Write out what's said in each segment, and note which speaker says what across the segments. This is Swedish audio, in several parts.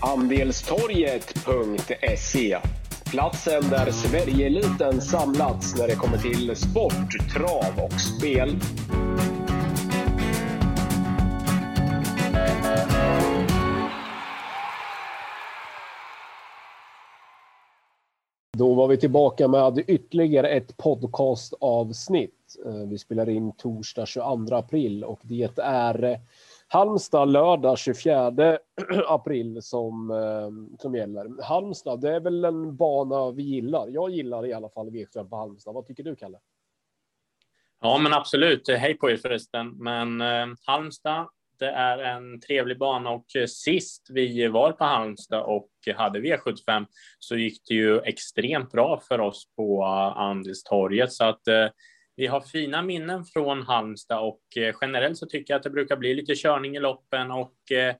Speaker 1: Andelstorget.se Platsen där Sverigeeliten samlats när det kommer till sport, trav och spel. Då var vi tillbaka med ytterligare ett podcastavsnitt. Eh, vi spelar in torsdag 22 april och det är Halmstad lördag 24 april som, eh, som gäller. Halmstad, det är väl en bana vi gillar. Jag gillar i alla fall V75 på Halmstad. Vad tycker du, Kalle?
Speaker 2: Ja, men absolut. Hej på er förresten. Men eh, Halmstad, det är en trevlig bana och eh, sist vi var på Halmstad och hade V75 så gick det ju extremt bra för oss på eh, Andelstorget så att eh, vi har fina minnen från Halmstad och eh, generellt så tycker jag att det brukar bli lite körning i loppen och eh,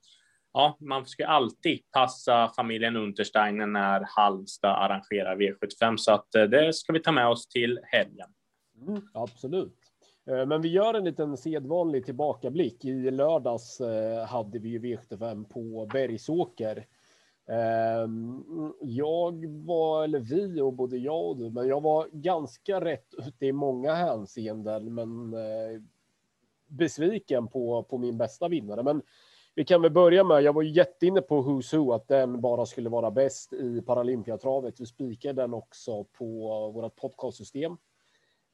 Speaker 2: ja, man ska alltid passa familjen Untersteiner när Halmstad arrangerar V75 så att eh, det ska vi ta med oss till helgen.
Speaker 1: Mm, absolut. Men vi gör en liten sedvanlig tillbakablick. I lördags hade vi V75 på Bergsåker Ehm, jag var, eller vi och både jag och du, men jag var ganska rätt ute i många hänseenden, men eh, besviken på, på min bästa vinnare. Men vi kan väl börja med, jag var jätteinne på Who's Who, att den bara skulle vara bäst i Paralympiatravet. Vi spikade den också på vårt podcastsystem.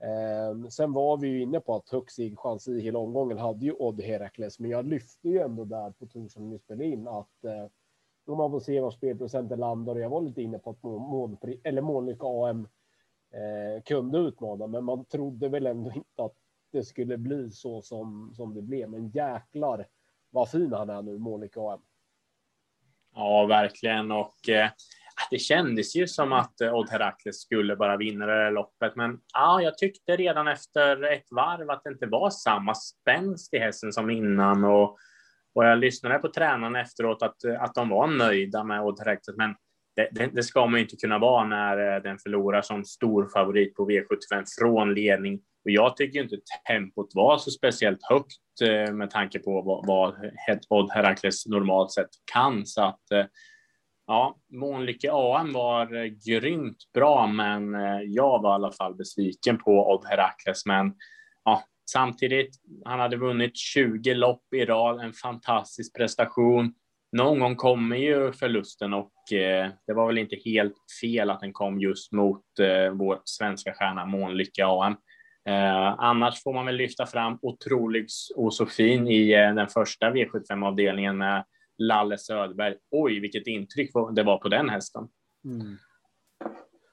Speaker 1: Ehm, sen var vi ju inne på att högst chans i hela omgången hade ju Odd Herakles, men jag lyfte ju ändå där på torsdagen vi spelade in att eh, om man får se var spelprocenten landar. Jag var lite inne på att mål, eller Månlycke AM eh, kunde utmana, men man trodde väl ändå inte att det skulle bli så som, som det blev. Men jäklar vad fin han är nu, Månlycke AM.
Speaker 2: Ja, verkligen. Och eh, det kändes ju som att eh, Odd Herakles skulle bara vinna det här loppet. Men ja, jag tyckte redan efter ett varv att det inte var samma spänst i hästen som innan. Och och jag lyssnade på tränarna efteråt att, eh, att de var nöjda med Odd Herakles, men det, det, det, ska man ju inte kunna vara när eh, den förlorar som stor favorit på V75 från ledning. Och jag tycker inte tempot var så speciellt högt eh, med tanke på vad, vad Odd Herakles normalt sett kan. Så att ja, Månlycke AM var grymt bra, men jag var i alla fall besviken på Odd Herakles. Men ja, Samtidigt, han hade vunnit 20 lopp i rad, en fantastisk prestation. Någon gång kommer ju förlusten och eh, det var väl inte helt fel att den kom just mot eh, vår svenska stjärna Månlykke AM. Eh, annars får man väl lyfta fram otrolig och så fin i eh, den första V75-avdelningen med Lalle Söderberg. Oj, vilket intryck det var på den hästen. Mm.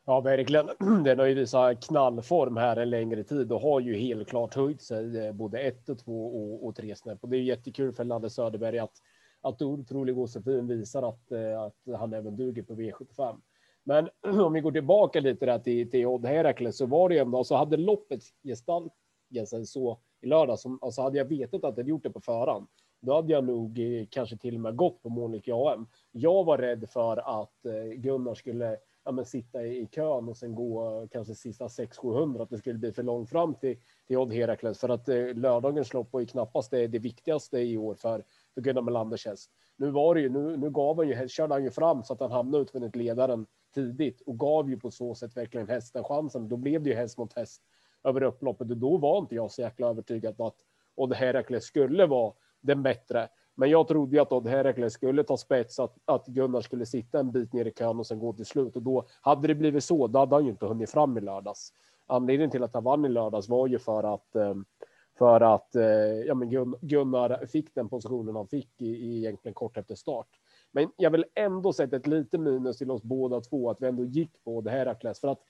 Speaker 1: Ja, verkligen. Den har ju visat knallform här en längre tid och har ju helt klart höjt sig eh, både ett och två och, och tre snäpp. Och det är jättekul för Lalle Söderberg att att otrolig Josefin visar att, eh, att han även duger på V75. Men om vi går tillbaka lite där till, till Odd Herakles så var det ju ändå så hade loppet gestaltat sig så i lördag som alltså hade jag vetat att jag gjort det på förhand. Då hade jag nog eh, kanske till och med gått på Monica AM. Jag var rädd för att Gunnar skulle ja, men sitta i, kön och sen gå kanske sista 600-700, att det skulle bli för långt fram till, till Odd Herakles. För att eh, lördagens lopp var ju knappast det, det viktigaste i år för, för Gunnar Melanders häst. Nu var det ju, nu, nu gav han ju, körde han ju fram så att han hamnade utvändigt ledaren tidigt och gav ju på så sätt verkligen hästen chansen. Då blev det ju häst mot häst över upploppet och då var inte jag så jäkla övertygad på att Odd Herakles skulle vara den bättre. Men jag trodde ju att Odd Herakles skulle ta spets, att, att Gunnar skulle sitta en bit ner i kön och sen gå till slut. Och då hade det blivit så, då hade han ju inte hunnit fram i lördags. Anledningen till att han vann i lördags var ju för att eh, för att eh, ja, men Gunnar fick den positionen han fick i, i egentligen kort efter start. Men jag vill ändå sätta ett litet minus till oss båda två att vi ändå gick på det Herakles för att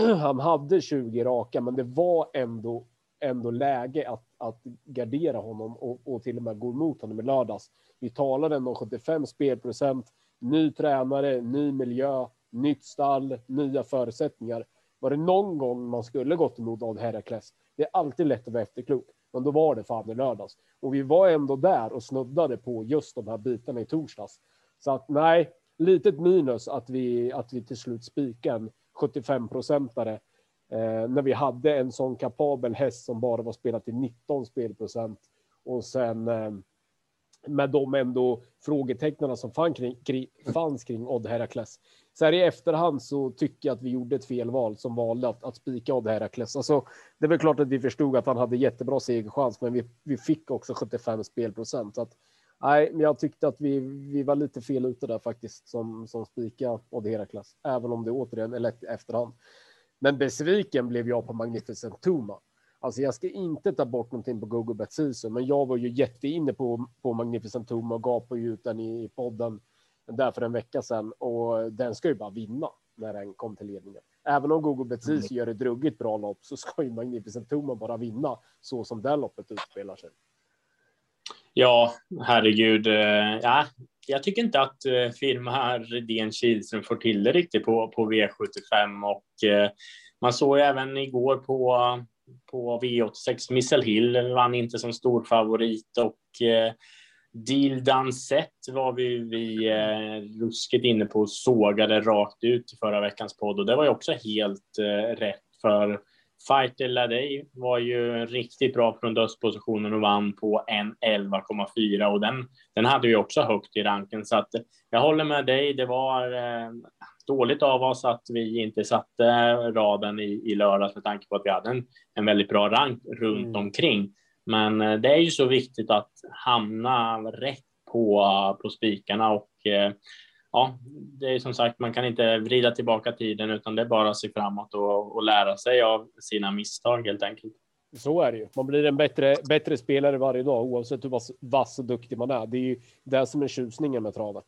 Speaker 1: han hade 20 raka, men det var ändå ändå läge att, att gardera honom och, och till och med gå emot honom i lördags. Vi talade om 75 spelprocent, ny tränare, ny miljö, nytt stall, nya förutsättningar. Var det någon gång man skulle gått emot Odd Herakles? Det är alltid lätt att vara efterklok, men då var det fan i lördags. Och vi var ändå där och snuddade på just de här bitarna i torsdags. Så att nej, litet minus att vi, att vi till slut spikar en 75 procentare Eh, när vi hade en sån kapabel häst som bara var spelat till 19 spelprocent och sen eh, med de ändå frågetecknarna som fann kring, kring, fanns kring Odd Herakles. Så här i efterhand så tycker jag att vi gjorde ett felval som valde att, att spika Odd Herakles. Alltså, det är väl klart att vi förstod att han hade jättebra segerchans, men vi, vi fick också 75 spelprocent. Så att, nej, men jag tyckte att vi, vi var lite fel ute där faktiskt som, som spika Odd Herakles, även om det återigen är lätt i efterhand. Men besviken blev jag på Magnificent Tuma. Alltså jag ska inte ta bort någonting på Google Bet Season, men jag var ju jätteinne på, på Magnificent Tuma och gapade ju ut den i podden där för en vecka sedan och den ska ju bara vinna när den kom till ledningen. Även om Google Bet Season gör ett ruggigt bra lopp så ska ju Magnificent Tuma bara vinna så som det loppet utspelar sig.
Speaker 2: Ja, herregud. Eh, ja, jag tycker inte att eh, firma Redén Kihlström får till det riktigt på, på V75 och eh, man såg ju även igår på på V86. Missel Hill vann inte som storfavorit. och eh, Deal Dansett var vi, vi eh, ruskigt inne på och sågade rakt ut i förra veckans podd och det var ju också helt eh, rätt för Fighter Ladej var ju riktigt bra från dödspositionen och vann på 1.11,4 och den, den hade ju också högt i ranken så att jag håller med dig. Det var eh, dåligt av oss att vi inte satte raden i, i lördags med tanke på att vi hade en, en väldigt bra rank runt mm. omkring. Men eh, det är ju så viktigt att hamna rätt på, på spikarna och eh, ja, det är som sagt, man kan inte vrida tillbaka tiden utan det är bara att se framåt och, och lära sig av sina misstag helt enkelt.
Speaker 1: Så är det ju. Man blir en bättre, bättre spelare varje dag oavsett hur vass, vass och duktig man är. Det är ju det som är tjusningen med travet.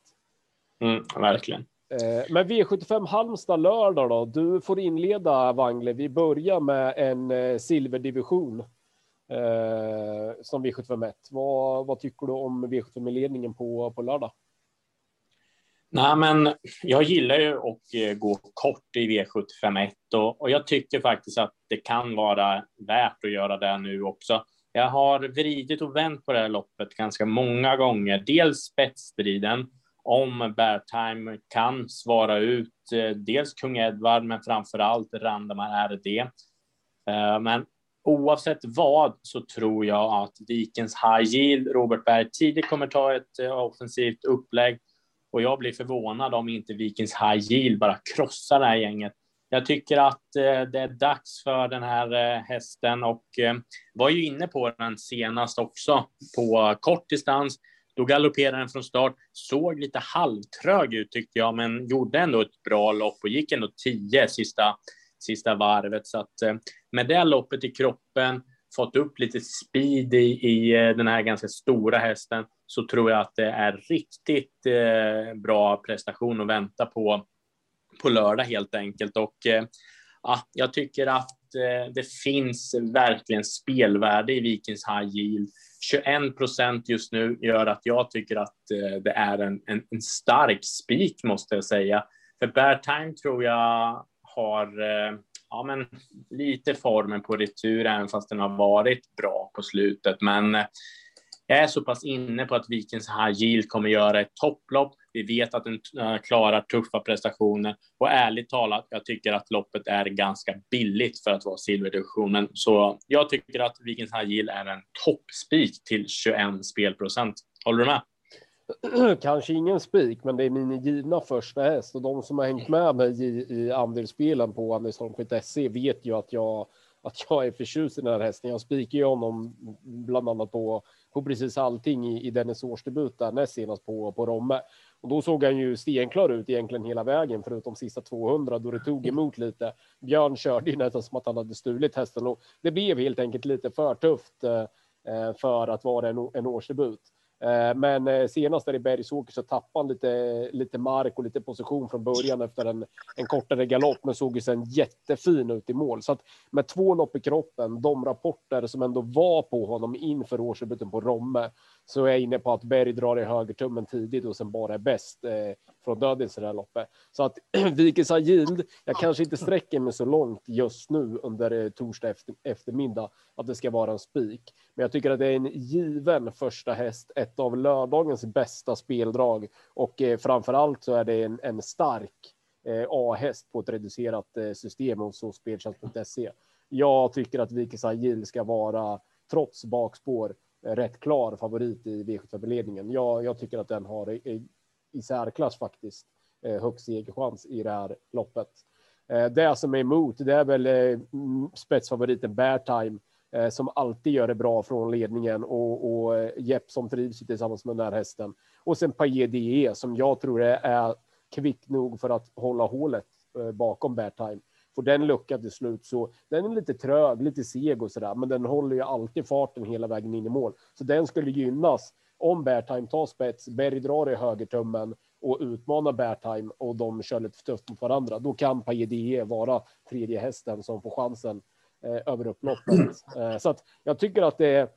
Speaker 2: Mm, verkligen.
Speaker 1: Eh, men V75 Halmstad lördag då? Du får inleda Wangle. Vi börjar med en eh, silverdivision eh, som V751. Vad, vad tycker du om V75-ledningen på, på lördag?
Speaker 2: Nej, men jag gillar ju att eh, gå kort i V751 och, och jag tycker faktiskt att det kan vara värt att göra det nu också. Jag har vridit och vänt på det här loppet ganska många gånger. Dels spetsstriden om Beartime kan svara ut eh, dels kung Edvard, men framför allt Randamar RD. Eh, men oavsett vad så tror jag att Vikens High Yield, Robert Berg, tidigt kommer ta ett offensivt upplägg och jag blir förvånad om inte Vikings High Yield bara krossar det här gänget. Jag tycker att eh, det är dags för den här eh, hästen och eh, var ju inne på den senast också på kort distans då galopperade den från start, såg lite halvtrög ut tyckte jag, men gjorde ändå ett bra lopp och gick ändå 10 sista, sista varvet. Så att med det loppet i kroppen, fått upp lite speed i, i den här ganska stora hästen, så tror jag att det är riktigt eh, bra prestation att vänta på på lördag helt enkelt. Och eh, ja, jag tycker att eh, det finns verkligen spelvärde i Vikings High Yield. 21 procent just nu gör att jag tycker att det är en, en, en stark spik måste jag säga. För Bear Time tror jag har ja, men lite formen på retur, även fast den har varit bra på slutet. Men jag är så pass inne på att Vikings High Yield kommer göra ett topplopp. Vi vet att den eh, klarar tuffa prestationer och ärligt talat, jag tycker att loppet är ganska billigt för att vara silverdivisionen. Så jag tycker att Vikings High Yield är en toppspik till 21 spelprocent. Håller du med?
Speaker 1: Kanske ingen spik, men det är min givna första häst och de som har hängt med mig i, i andelsspelen på andersholm.se vet ju att jag att jag är förtjust i den här hästen. Jag spikar ju honom bland annat på, på precis allting i, i Dennis årsdebut där näst senast på, på Romme. Och då såg han ju stenklar ut egentligen hela vägen förutom sista 200 då det tog emot lite. Björn körde ju nästan som att han hade stulit hästen och det blev helt enkelt lite för tufft eh, för att vara en, en årsdebut. Eh, men eh, senast där i Bergsåker så tappade han lite, lite mark och lite position från början efter en, en kortare galopp, men såg ju sen jättefin ut i mål. Så att med två lopp i kroppen, de rapporter som ändå var på honom inför årsdebuten på Romme, så är jag inne på att Berg drar i högertummen tidigt och sen bara är bäst eh, från dödens i det här loppet. Så att Vikes Yield, jag kanske inte sträcker mig så långt just nu under eh, torsdag efter, eftermiddag att det ska vara en spik. Men jag tycker att det är en given första häst, ett av lördagens bästa speldrag och eh, framför allt så är det en, en stark eh, A-häst på ett reducerat eh, system hos speltjänst.se. Jag tycker att Vikes Yield ska vara trots bakspår rätt klar favorit i V75-ledningen. Jag, jag tycker att den har i, i särklass faktiskt eh, högst segerchans i det här loppet. Eh, det som är emot, det är väl eh, spetsfavoriten Bear Time som alltid gör det bra från ledningen och, och Jepp som trivs tillsammans med den här hästen. Och sen Paille DE som jag tror är kvick nog för att hålla hålet bakom Bear Time får den lucka till slut så den är lite trög, lite seg och sådär, men den håller ju alltid farten hela vägen in i mål. Så den skulle gynnas om Beartime tar spets, Berg drar i högertummen och utmanar Beartime och de kör lite tufft mot varandra. Då kan Pajedie vara tredje hästen som får chansen eh, över upploppet. Eh, så att jag tycker att det är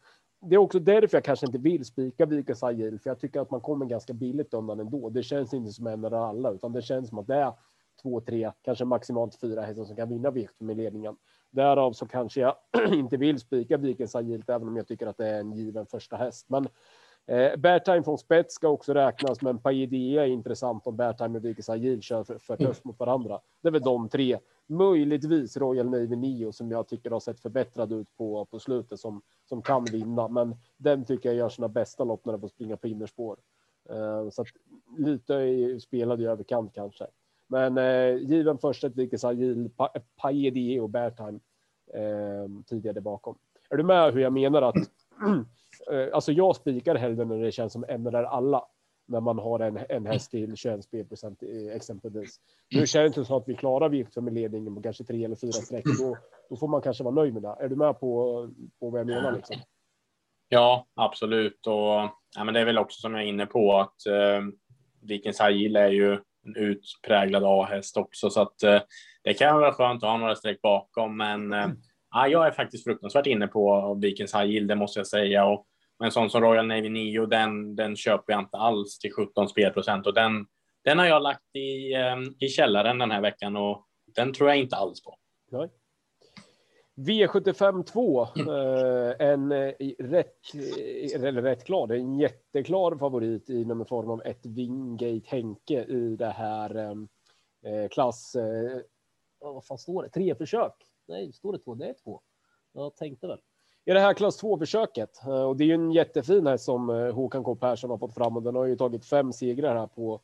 Speaker 1: det är också därför jag kanske inte vill spika Vikens Agil, för jag tycker att man kommer ganska billigt undan ändå. Det känns inte som en eller alla, utan det känns som att det är två, tre, kanske maximalt fyra hästar som kan vinna v med ledningen. Därav så kanske jag inte vill spika Vikens Agilt, även om jag tycker att det är en given första häst. Men eh, Beartime från spets ska också räknas, men Paidea är intressant om Beartime och Vikens Agil kör för, för tufft mot varandra. Det är väl de tre. Möjligtvis Royal Navy Neo, som jag tycker har sett förbättrad ut på, på slutet som, som kan vinna, men den tycker jag gör sina bästa lopp när den får springa på innerspår. Eh, så att lite spelad i överkant kanske. Men eh, given första vilket Agil, Paedie och Beartime eh, tidigare bakom. Är du med hur jag menar att eh, alltså jag spikar hellre när det känns som en eller alla när man har en, en häst till 21 spelprocent exempelvis. Nu känns det som att vi klarar vi med ledningen på kanske tre eller fyra streck. Då, då får man kanske vara nöjd med det. Är du med på, på vad jag menar? Liksom?
Speaker 2: Ja, absolut. Och ja, men det är väl också som jag är inne på att eh, Vikens Agil är ju utpräglad A-häst också, så att eh, det kan vara skönt att ha några streck bakom. Men eh, mm. ja, jag är faktiskt fruktansvärt inne på Vikens High Yield, det måste jag säga. Och en sån som Royal Navy 9, den, den köper jag inte alls till 17 spelprocent och den, den har jag lagt i, eh, i källaren den här veckan och den tror jag inte alls på. Nej.
Speaker 1: V75 2, eh, en eh, rätt, eh, eller rätt klar, det är en jätteklar favorit i någon form av ett Wingate Henke i det här klass, vad fan står det, tre försök? Nej, står det två? Det är två. Jag tänkte väl. I det här klass 2 försöket och det är ju en jättefin här som Håkan K Persson har fått fram och den har ju tagit fem segrar här på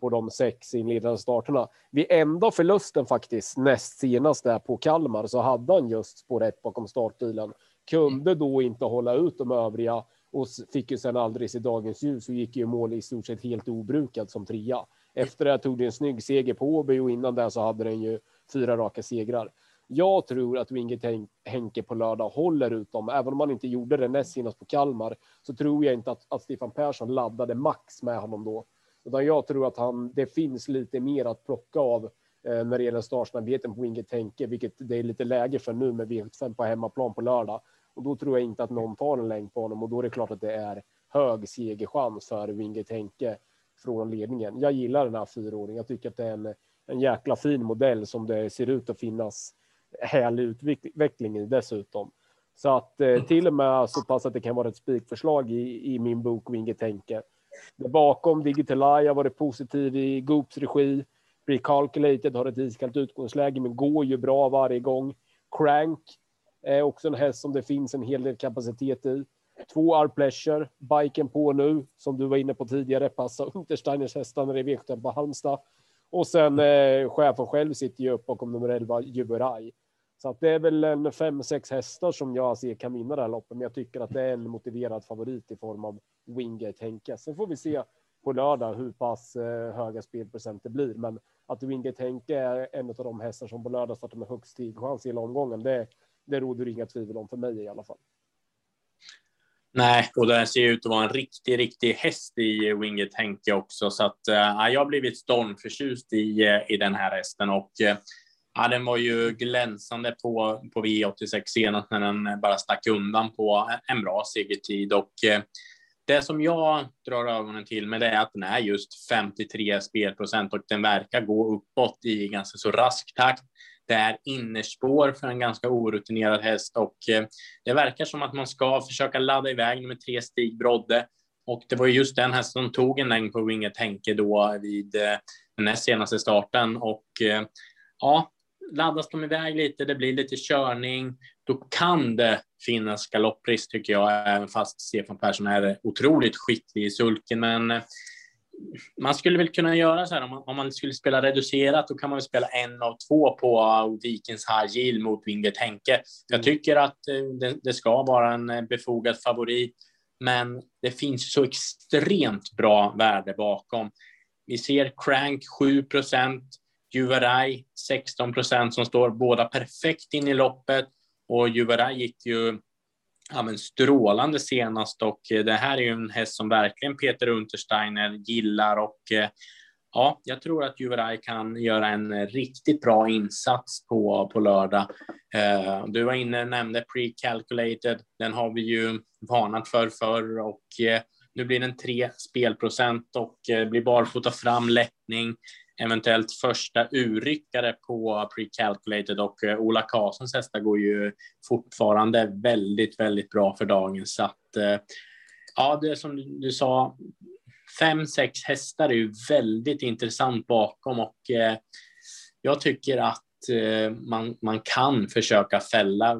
Speaker 1: på de sex inledande starterna. Vid enda förlusten faktiskt näst senast där på Kalmar så hade han just spår ett bakom startbilen. Kunde då inte hålla ut de övriga och fick ju sen aldrig se dagens ljus och gick ju mål i stort sett helt obrukad som trea. Efter det tog det en snygg seger på Åby och innan det så hade den ju fyra raka segrar. Jag tror att Winget Henke på lördag håller ut dem. Även om man inte gjorde det näst senast på Kalmar så tror jag inte att, att Stefan Persson laddade max med honom då. Utan jag tror att han, det finns lite mer att plocka av eh, när det gäller startsnabbheten på Winget Tänke, vilket det är lite läge för nu med V75 på hemmaplan på lördag. Och då tror jag inte att någon tar en längd på honom och då är det klart att det är hög segerchans för Winge Tänke från ledningen. Jag gillar den här fyraåringen. Jag tycker att det är en, en jäkla fin modell som det ser ut att finnas härlig utveckling i dessutom. Så att eh, till och med så pass att det kan vara ett spikförslag i, i min bok Winge Tänke. Där bakom Digitalaya var det positiv i Goops regi. Recalculated har ett iskallt utgångsläge, men går ju bra varje gång. Crank är också en häst som det finns en hel del kapacitet i. Två Our Pleasure, biken på nu, som du var inne på tidigare, passa Untersteiners hästar när det är V75 på Halmstad. Och sen eh, chefen själv sitter ju upp bakom nummer 11, Juberaj. Så att det är väl en fem, sex hästar som jag ser kan vinna det här loppet, men jag tycker att det är en motiverad favorit i form av Wingate Henke. Sen får vi se på lördag hur pass eh, höga spelprocent det blir, men att Wingate Henke är en av de hästar som på lördag startar med högst stigchans i hela omgången, det, det råder inga tvivel om för mig i alla fall.
Speaker 2: Nej, och det ser ut att vara en riktig, riktig häst i Winget Henke också, så att äh, jag har blivit stormförtjust i, eh, i den här hästen och äh, Ja, den var ju glänsande på, på V86 senast när den bara stack undan på en bra segertid. Och eh, det som jag drar ögonen till med det är att den är just 53 spelprocent och den verkar gå uppåt i ganska så rask takt. Det är innerspår för en ganska orutinerad häst och eh, det verkar som att man ska försöka ladda iväg nummer tre Stig Brodde. Och det var just den hästen som tog en längd på Winget Henke då vid eh, den näst senaste starten och ja, laddas de iväg lite, det blir lite körning. då kan det finnas galopprisk tycker jag, även fast Stefan Persson är otroligt skicklig i sulken. Men eh, man skulle väl kunna göra så här om man, om man skulle spela reducerat, då kan man spela en av två på Vikens High Yield mot Wingert Henke. Jag tycker att eh, det, det, ska vara en eh, befogad favorit, men det finns så extremt bra värde bakom. Vi ser Crank 7 procent, Juverai 16 procent som står båda perfekt in i loppet och Juverai gick ju ja, men strålande senast och eh, det här är ju en häst som verkligen Peter Untersteiner gillar och eh, ja, jag tror att Juverai kan göra en eh, riktigt bra insats på, på lördag. Eh, du var inne och nämnde pre-calculated. Den har vi ju varnat för förr och eh, nu blir den 3 spelprocent och eh, blir barfota fram lättning eventuellt första urryckare på pre-calculated och eh, Ola Karlssons hästar går ju fortfarande väldigt, väldigt bra för dagen. Så att, eh, ja, det som du sa, fem, sex hästar är ju väldigt intressant bakom och eh, jag tycker att man, man kan försöka fälla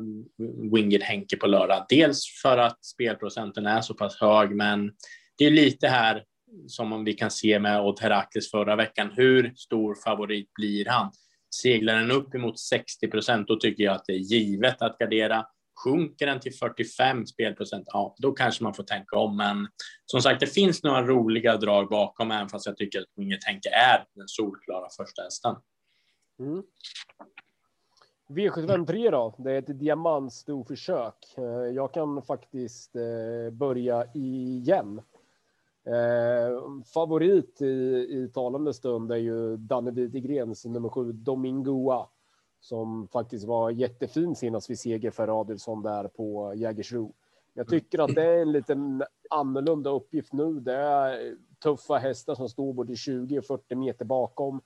Speaker 2: Winged Henke på lördag. Dels för att spelprocenten är så pass hög, men det är lite här som om vi kan se med Odd Herakles förra veckan. Hur stor favorit blir han? Seglar den upp emot 60 procent, då tycker jag att det är givet att gardera. Sjunker den till 45 spelprocent, ja, då kanske man får tänka om. Men som sagt, det finns några roliga drag bakom, även fast jag tycker att Inget Tänke är den solklara första hästen. Mm.
Speaker 1: V753 då, det är ett diamantstorförsök. Eh, jag kan faktiskt eh, börja igen Eh, favorit i, i talande stund är ju Danne Widegrens nummer sju, Domingoa, som faktiskt var jättefin senast vid seger för Adelsson där på Jägersro. Jag tycker att det är en liten annorlunda uppgift nu. Det är tuffa hästar som står både 20 och 40 meter bakom.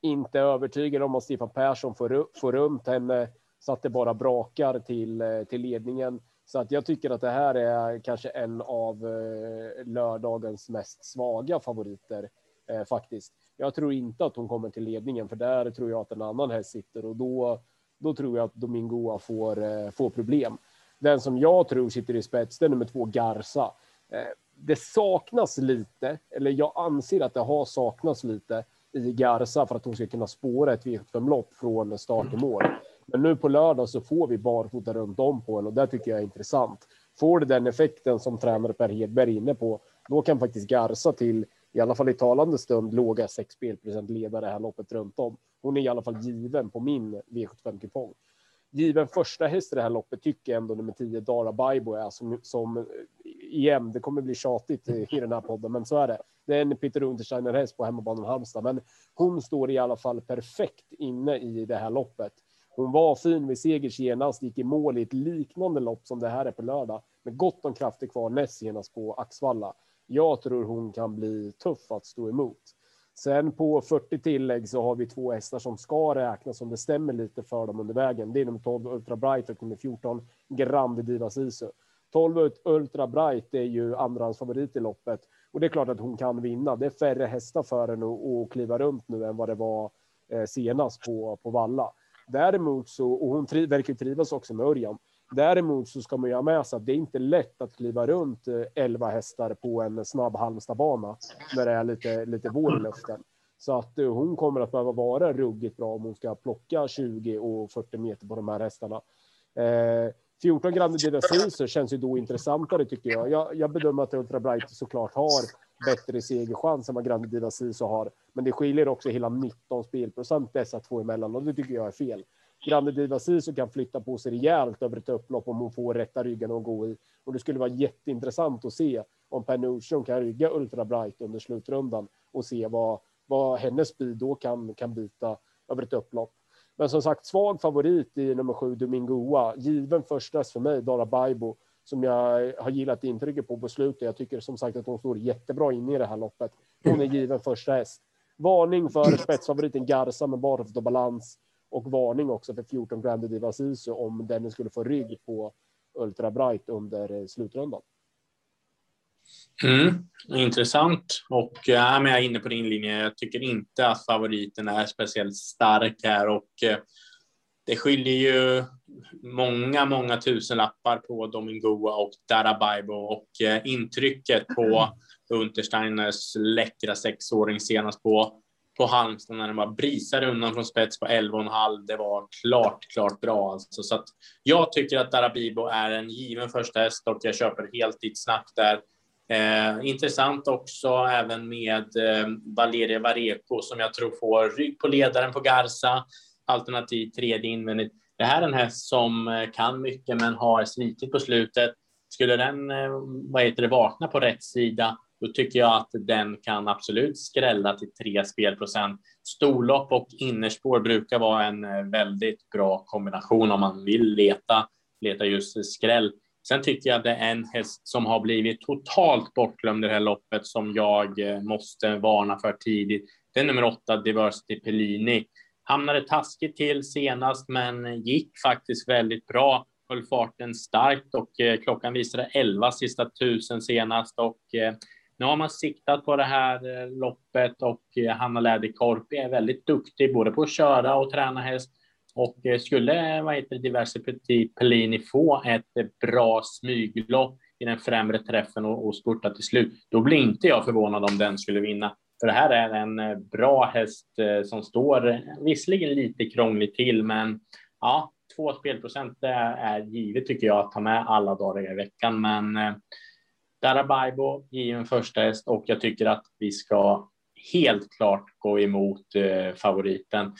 Speaker 1: Inte övertygad om att Stefan Persson får, får runt henne så att det bara brakar till, eh, till ledningen. Så att jag tycker att det här är kanske en av eh, lördagens mest svaga favoriter eh, faktiskt. Jag tror inte att hon kommer till ledningen, för där tror jag att en annan häst sitter och då, då tror jag att Domingoa får, eh, får problem. Den som jag tror sitter i spets, det är nummer två Garza. Eh, det saknas lite, eller jag anser att det har saknats lite i Garza för att hon ska kunna spåra ett V75-lopp från start till mål. Men nu på lördag så får vi barfota runt om på en och det tycker jag är intressant. Får det den effekten som tränare Per Hedberg är inne på, då kan faktiskt Garza till, i alla fall i talande stund, låga 6 spelprocent leda det här loppet runt om. Hon är i alla fall given på min V75-kupong. Given första häst i det här loppet tycker jag ändå nummer 10 Dara Baibo är som, som eh, igen, det kommer bli tjatigt eh, i den här podden, men så är det. Det är en Peter Untersteiner häst på hemmabanan Halmstad, men hon står i alla fall perfekt inne i det här loppet. Hon var fin vid seger senast, gick i mål i ett liknande lopp som det här är på lördag med gott om krafter kvar näst senast på Axvalla. Jag tror hon kan bli tuff att stå emot. Sen på 40 tillägg så har vi två hästar som ska räknas om det stämmer lite för dem under vägen. Det är nummer 12 Ultra Bright och nummer 14 Grande Diva Sisu. 12 Ultra Bright är ju andrahandsfavorit i loppet och det är klart att hon kan vinna. Det är färre hästar för henne att kliva runt nu än vad det var eh, senast på, på Valla. Däremot så, och hon tri, verkar trivas också med Örjan. Däremot så ska man ju ha med sig att det är inte lätt att kliva runt eh, 11 hästar på en snabb Halmstadbana när det är lite, lite vår i luften. Så att eh, hon kommer att behöva vara ruggigt bra om hon ska plocka 20 och 40 meter på de här hästarna. Eh, 14 Grande Didaciso känns ju då intressantare tycker jag. jag. Jag bedömer att Ultra Bright såklart har bättre segerchans än vad Grande Diva Siso har. Men det skiljer också hela 19 spelprocent dessa två emellan och det tycker jag är fel. Grande Diva Siso kan flytta på sig rejält över ett upplopp om hon får rätta ryggen att gå i. Och det skulle vara jätteintressant att se om Per Nordström kan rygga Ultra Bright under slutrundan och se vad, vad hennes speed då kan, kan byta över ett upplopp. Men som sagt, svag favorit i nummer sju, Domingoa. Given förstas för mig, Dara Baibo som jag har gillat intrycket på på slutet. Jag tycker som sagt att hon står jättebra inne i det här loppet. Hon är given första häst. Varning för spetsfavoriten Garza med barfota balans och varning också för 14 Grande Diva Sisu om den skulle få rygg på Ultra Bright under eh, slutrundan.
Speaker 2: Mm, intressant och ja, men jag är inne på din linje. Jag tycker inte att favoriten är speciellt stark här och eh, det skiljer ju många, många tusen lappar på Domingoa och Darabaibo och eh, intrycket på Untersteiners läckra sexåring senast på, på Halmstad när den bara brisade undan från spets på 11,5. Det var klart, klart bra alltså. Så att jag tycker att Darabibo är en given första häst och jag köper helt ditt snack där. Eh, intressant också även med eh, Valeria Vareko som jag tror får rygg på ledaren på Garza alternativ tredje invändigt. Det här är en häst som eh, kan mycket men har svikit på slutet. Skulle den eh, vad heter det, vakna på rätt sida, då tycker jag att den kan absolut skrälla till tre spelprocent. Storlopp och innerspår brukar vara en eh, väldigt bra kombination om man vill leta, leta just skräll. Sen tycker jag det är en häst som har blivit totalt bortglömd i det här loppet som jag måste varna för tidigt. Det är nummer åtta, Diversity Pellini. Hamnade taskigt till senast, men gick faktiskt väldigt bra. Höll farten starkt och eh, klockan visade 11 sista tusen senast och eh, nu har man siktat på det här eh, loppet och Hanna Läderkorpi är väldigt duktig både på att köra och träna häst. Och skulle vad heter diverse Petit Pellini få ett bra smyglopp i den främre träffen och, och spurta till slut, då blir inte jag förvånad om den skulle vinna. För det här är en eh, bra häst eh, som står visserligen lite krångligt till, men ja, två spelprocent är givet tycker jag att ta med alla dagar i veckan. Men eh, Darabaibo given första häst och jag tycker att vi ska helt klart gå emot eh, favoriten.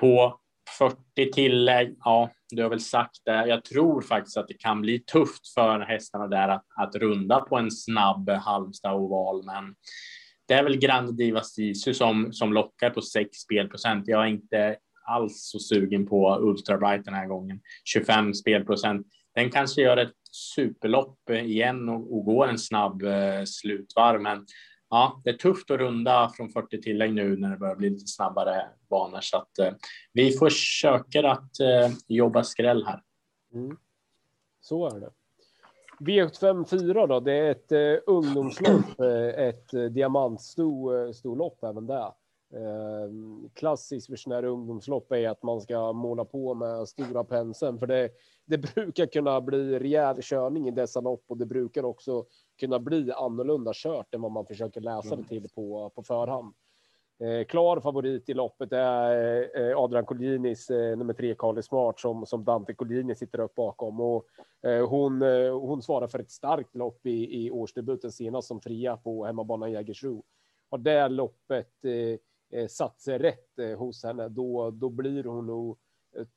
Speaker 2: På 40 tillägg, ja, du har väl sagt det. Jag tror faktiskt att det kan bli tufft för hästarna där att, att runda på en snabb Halmstad oval, men det är väl Grand Diva Sisu som, som lockar på 6 spelprocent. Jag är inte alls så sugen på Ultra Bright den här gången. 25 spelprocent. Den kanske gör ett superlopp igen och, och går en snabb eh, slutvarv, men ja, det är tufft att runda från 40 tillägg nu när det börjar bli lite snabbare banor så att eh, vi försöker att eh, jobba skräll här. Mm.
Speaker 1: Så är det. V754 då, det är ett eh, ungdomslopp, eh, ett eh, diamantstorlopp eh, även där. Eh, klassiskt för sådana här ungdomslopp är att man ska måla på med stora penseln, för det, det brukar kunna bli rejäl körning i dessa lopp och det brukar också kunna bli annorlunda kört än vad man försöker läsa det mm. till på, på förhand. Eh, klar favorit i loppet är eh, Adrian Collinis eh, nummer tre, Carly Smart, som, som Dante Collini sitter upp bakom. Och, hon, hon svarar för ett starkt lopp i, i årsdebuten senast som trea på hemmabanan Jägersro. Har det loppet eh, satt sig rätt hos henne, då, då blir hon nog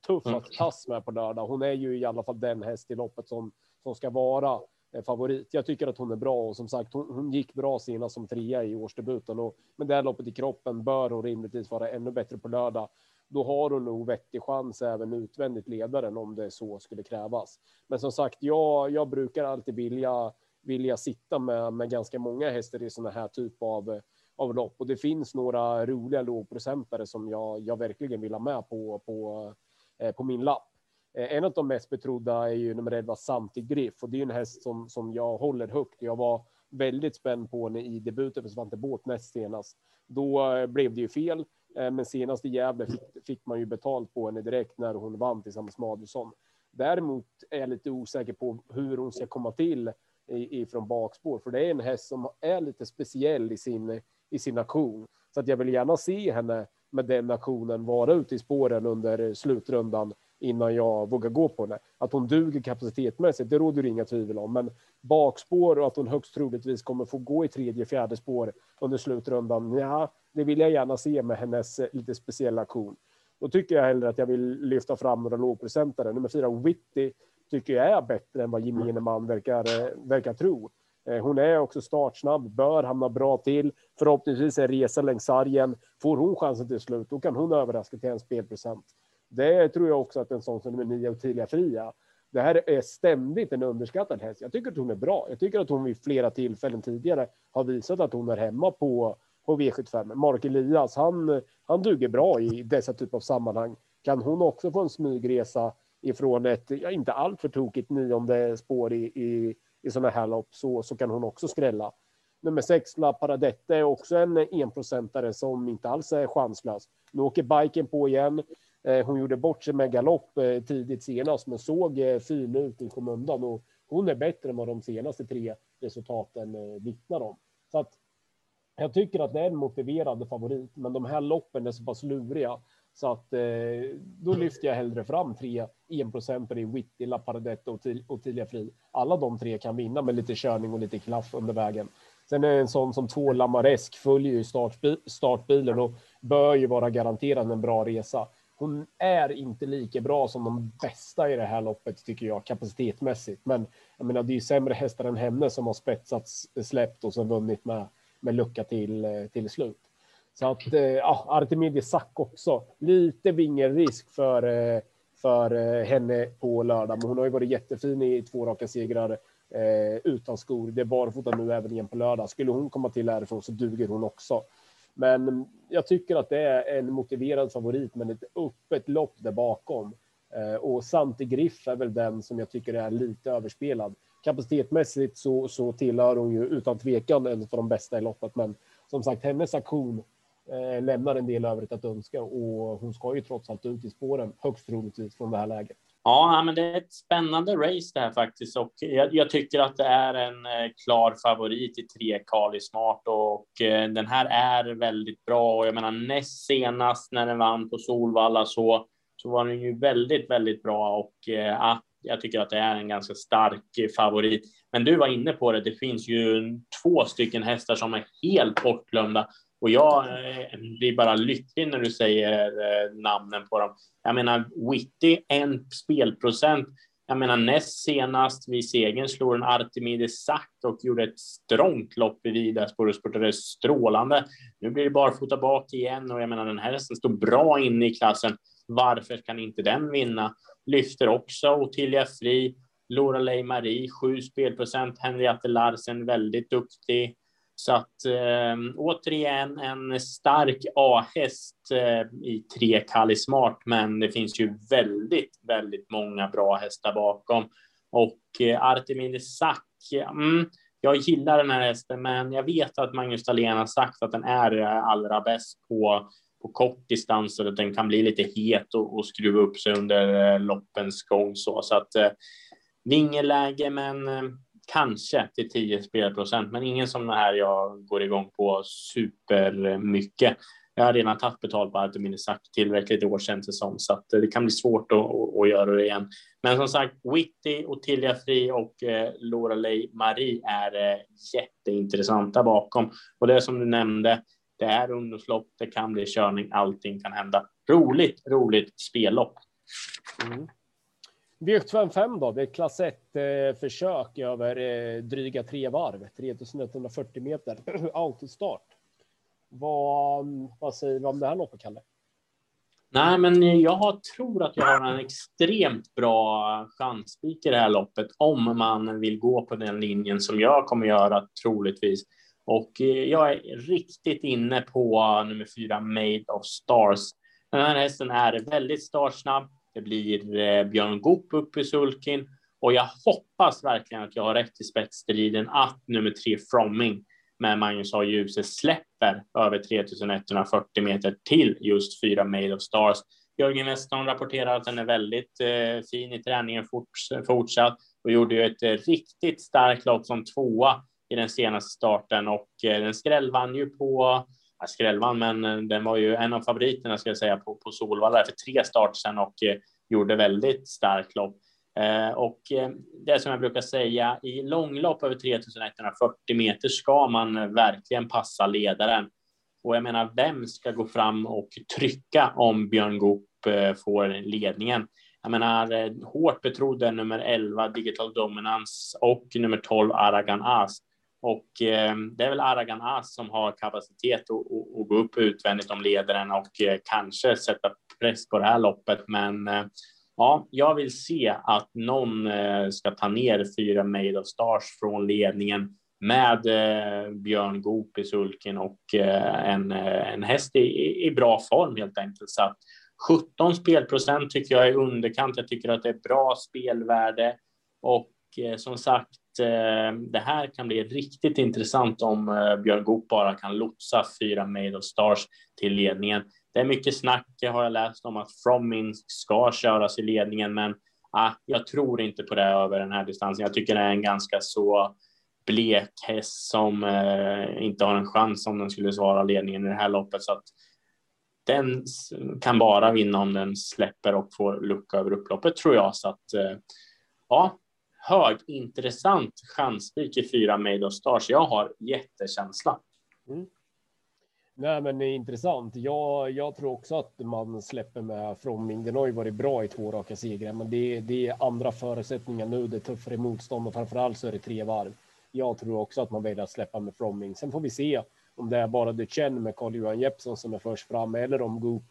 Speaker 1: tuff att mm. tas med på lördag. Hon är ju i alla fall den häst i loppet som, som ska vara Eh, favorit. Jag tycker att hon är bra och som sagt, hon, hon gick bra senast som trea i årsdebuten och med det här loppet i kroppen bör hon rimligtvis vara ännu bättre på lördag. Då har hon nog vettig chans även utvändigt ledaren om det så skulle krävas. Men som sagt, jag, jag brukar alltid vilja vilja sitta med, med ganska många hästar i sådana här typ av, av lopp och det finns några roliga lågprocentare som jag, jag verkligen vill ha med på, på, eh, på min lapp. Eh, en av de mest betrodda är ju nummer 11 Samtig Griff och det är en häst som, som jag håller högt. Jag var väldigt spänd på henne i debuten för Svante Båt näst senast. Då eh, blev det ju fel, eh, men senast i Gävle fick, fick man ju betalt på henne direkt när hon vann tillsammans med Adelsson. Däremot är jag lite osäker på hur hon ska komma till ifrån bakspår, för det är en häst som är lite speciell i sin, i sin aktion. Så att jag vill gärna se henne med den aktionen vara ute i spåren under slutrundan innan jag vågar gå på henne. Att hon duger kapacitetmässigt, det råder det inga tvivel om. Men bakspår och att hon högst troligtvis kommer få gå i tredje, fjärde spår under slutrundan, ja, det vill jag gärna se med hennes eh, lite speciella aktion. Då tycker jag hellre att jag vill lyfta fram några lågprocentare. Nummer fyra, Witty, tycker jag är bättre än vad gemene man verkar, eh, verkar tro. Eh, hon är också startsnabb, bör hamna bra till. Förhoppningsvis en resa längs sargen. Får hon chansen till slut, då kan hon överraska till en spelprocent. Det tror jag också att en sån som nummer nio, Ottilia Fria, det här är ständigt en underskattad häst. Jag tycker att hon är bra. Jag tycker att hon vid flera tillfällen tidigare har visat att hon är hemma på, på V75. Mark Elias, han, han duger bra i dessa typer av sammanhang. Kan hon också få en smygresa ifrån ett, ja, inte alltför tokigt nionde spår i, i, i sådana här lopp, så, så kan hon också skrälla. Nummer sex, La Paradette, är också en enprocentare som inte alls är chanslös. Nu åker biken på igen. Eh, hon gjorde bort sig med galopp eh, tidigt senast, men såg eh, fin ut i skymundan och hon är bättre än vad de senaste tre resultaten vittnar om. Så att jag tycker att det är en motiverad favorit, men de här loppen är så pass luriga så att eh, då lyfter jag hellre fram tre enprocentare i Witty, La Paradetta och, och Tilia Fri. Alla de tre kan vinna med lite körning och lite klaff under vägen. Sen är det en sån som två Lamaresk följer ju startbi startbilen och bör ju vara garanterad en bra resa. Hon är inte lika bra som de bästa i det här loppet tycker jag kapacitetmässigt. Men jag menar, det är ju sämre hästar än henne som har spetsats, släppt och sen vunnit med, med lucka till, eh, till slut. Så att eh, ja, Sack också. Lite vingelrisk för, eh, för eh, henne på lördag, men hon har ju varit jättefin i två raka segrar utan skor. Det är barfota nu även igen på lördag. Skulle hon komma till härifrån så duger hon också. Men jag tycker att det är en motiverad favorit, men ett öppet lopp där bakom. Eh, och Santi Griff är väl den som jag tycker är lite överspelad. Kapacitetmässigt så, så tillhör hon ju utan tvekan en av de bästa i loppet, men som sagt, hennes aktion eh, lämnar en del övrigt att önska och hon ska ju trots allt ut i spåren högst troligtvis från det här läget.
Speaker 2: Ja, men det är ett spännande race det här faktiskt. Och jag, jag tycker att det är en eh, klar favorit i tre Kali Smart och eh, den här är väldigt bra. Och jag menar näst senast när den vann på Solvalla så så var den ju väldigt, väldigt bra. Och eh, jag tycker att det är en ganska stark favorit. Men du var inne på det, det finns ju två stycken hästar som är helt bortglömda och jag eh, blir bara lycklig när du säger eh, namnen på dem. Jag menar, Witty, en spelprocent. Jag menar, näst senast vid segern slog en Artemides Sack och gjorde ett strångt lopp i Vidaspår och spurtade strålande. Nu blir det barfota bak igen och jag menar, den här hästen står bra inne i klassen. Varför kan inte den vinna? Lyfter också Ottilia Fri, Laura Ley Marie, sju spelprocent, Henriette Larsen, väldigt duktig. Så att äh, återigen en stark A-häst äh, i tre Kali Smart, men det finns ju väldigt, väldigt många bra hästar bakom. Och eh, äh, Artemide Sack, mm, jag gillar den här hästen, men jag vet att Magnus Dahlén har sagt att den är eh, allra bäst på, på kort distans och att den kan bli lite het och, och skruva upp sig under loppens gång. Så, så att äh, vingeläge, men kanske till 10 spelprocent, men ingen som den här jag går igång på supermycket. Jag har redan tagit betalt på Artemine sagt tillräckligt i år känns det som, så att eh, det kan bli svårt att, att, att göra det igen. Men som sagt, Witty, Ottilia Fri och eh, Lorelei Marie är eh, jätteintressanta bakom. Och det som du nämnde, det är ungdomslopp, det kan bli körning, allting kan hända. Roligt, roligt spellopp. Mm.
Speaker 1: V755 då, det är klass 1 eh, försök över eh, dryga tre varv, 3140 meter, autostart. Vad, vad säger vi om det här loppet, Kalle?
Speaker 2: Nej, men jag tror att jag har en extremt bra chanspik i det här loppet om man vill gå på den linjen som jag kommer göra troligtvis. Och eh, jag är riktigt inne på nummer fyra, Made of Stars. Den här hästen är väldigt startsnabb, det blir eh, Björn Goop upp i sulkin och jag hoppas verkligen att jag har rätt i spetsstriden att nummer tre Fromming med Magnus A. Djuse släpper över 3140 meter till just fyra Made of Stars. Jörgen Westholm rapporterar att den är väldigt eh, fin i träningen forts fortsatt och gjorde ju ett eh, riktigt starkt lopp som tvåa i den senaste starten och eh, den skrällvann ju på skrällvann, men eh, den var ju en av favoriterna ska jag säga på, på Solvalla för tre starter sedan och eh, gjorde väldigt starkt lopp. Eh, och eh, det som jag brukar säga i långlopp över 3140 meter ska man verkligen passa ledaren. Och jag menar, vem ska gå fram och trycka om Björn Goop eh, får ledningen? Jag menar, eh, hårt betrodde nummer 11 Digital Dominance och nummer 12 Aragan As. Och eh, det är väl Aragan As som har kapacitet att, att, att gå upp utvändigt om ledaren och eh, kanske sätta press på det här loppet. Men eh, ja, jag vill se att någon eh, ska ta ner fyra Made of Stars från ledningen med eh, Björn Goop i sulken och eh, en, eh, en häst i, i bra form helt enkelt. Så att 17 spelprocent tycker jag är underkant. Jag tycker att det är bra spelvärde och eh, som sagt, Eh, det här kan bli riktigt intressant om eh, Björn Goop bara kan lotsa fyra Made of Stars till ledningen det är mycket snack, har jag läst om att From Minsk ska köras i ledningen, men ah, jag tror inte på det över den här distansen. Jag tycker det är en ganska så blek häst som eh, inte har en chans om den skulle svara ledningen i det här loppet. Så att den kan bara vinna om den släpper och får lucka över upploppet tror jag. Så att eh, ja, högintressant chanspik i fyra Made of Stars. Jag har jättekänsla. Mm.
Speaker 1: Nej, men det är intressant. Jag, jag tror också att man släpper med Fromming. Den har ju varit bra i två raka segrar, men det, det är andra förutsättningar nu. Det är tuffare motstånd och framförallt så är det tre varv. Jag tror också att man väljer att släppa med Fromming. Sen får vi se om det är bara Duchenne med Carl-Johan Jeppsson som är först fram eller om Goop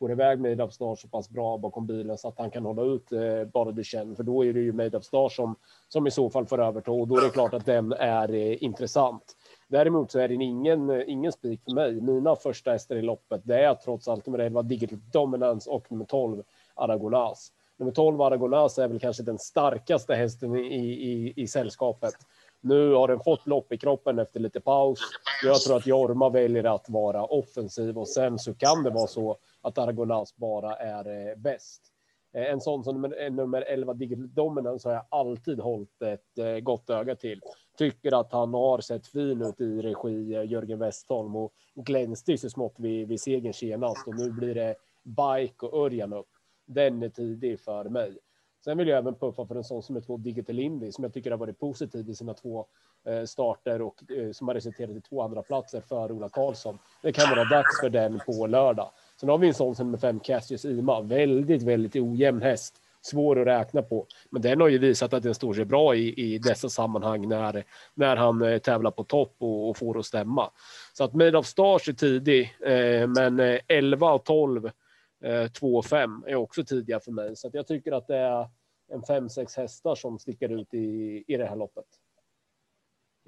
Speaker 1: får iväg Made of Star så pass bra bakom bilen så att han kan hålla ut eh, bara känner För då är det ju Made of Star som, som i så fall får överta och då är det klart att den är eh, intressant. Däremot så är det ingen, eh, ingen spik för mig. Mina första hästar i loppet, det är trots allt nummer 11 Digital Dominance och nummer 12 Aragonas. Nummer 12 Aragonas är väl kanske den starkaste hästen i, i, i sällskapet. Nu har den fått lopp i kroppen efter lite paus. Jag tror att Jorma väljer att vara offensiv och sen så kan det vara så att Argonas bara är eh, bäst. Eh, en sån som nummer, nummer 11 Digital Dominance har jag alltid hållit ett eh, gott öga till. Tycker att han har sett fin ut i regi eh, Jörgen Westholm och glänste så smått vid, vid segern senast och nu blir det Bike och Örjan upp. Den är tidig för mig. Sen vill jag även puffa för en sån som är två Digital Indy som jag tycker har varit positiv i sina två eh, starter och eh, som har resulterat i två andra platser för Ola Karlsson. Det kan vara dags för den på lördag. Sen har vi en sån som med fem Cassius Ima, väldigt, väldigt ojämn häst. Svår att räkna på, men den har ju visat att den står sig bra i, i dessa sammanhang när, när han eh, tävlar på topp och, och får att stämma. Så att Made of Stars är tidig, eh, men 11 och 12 2 och 5 är också tidiga för mig. Så att jag tycker att det är en 5-6 hästar som sticker ut i, i det här loppet.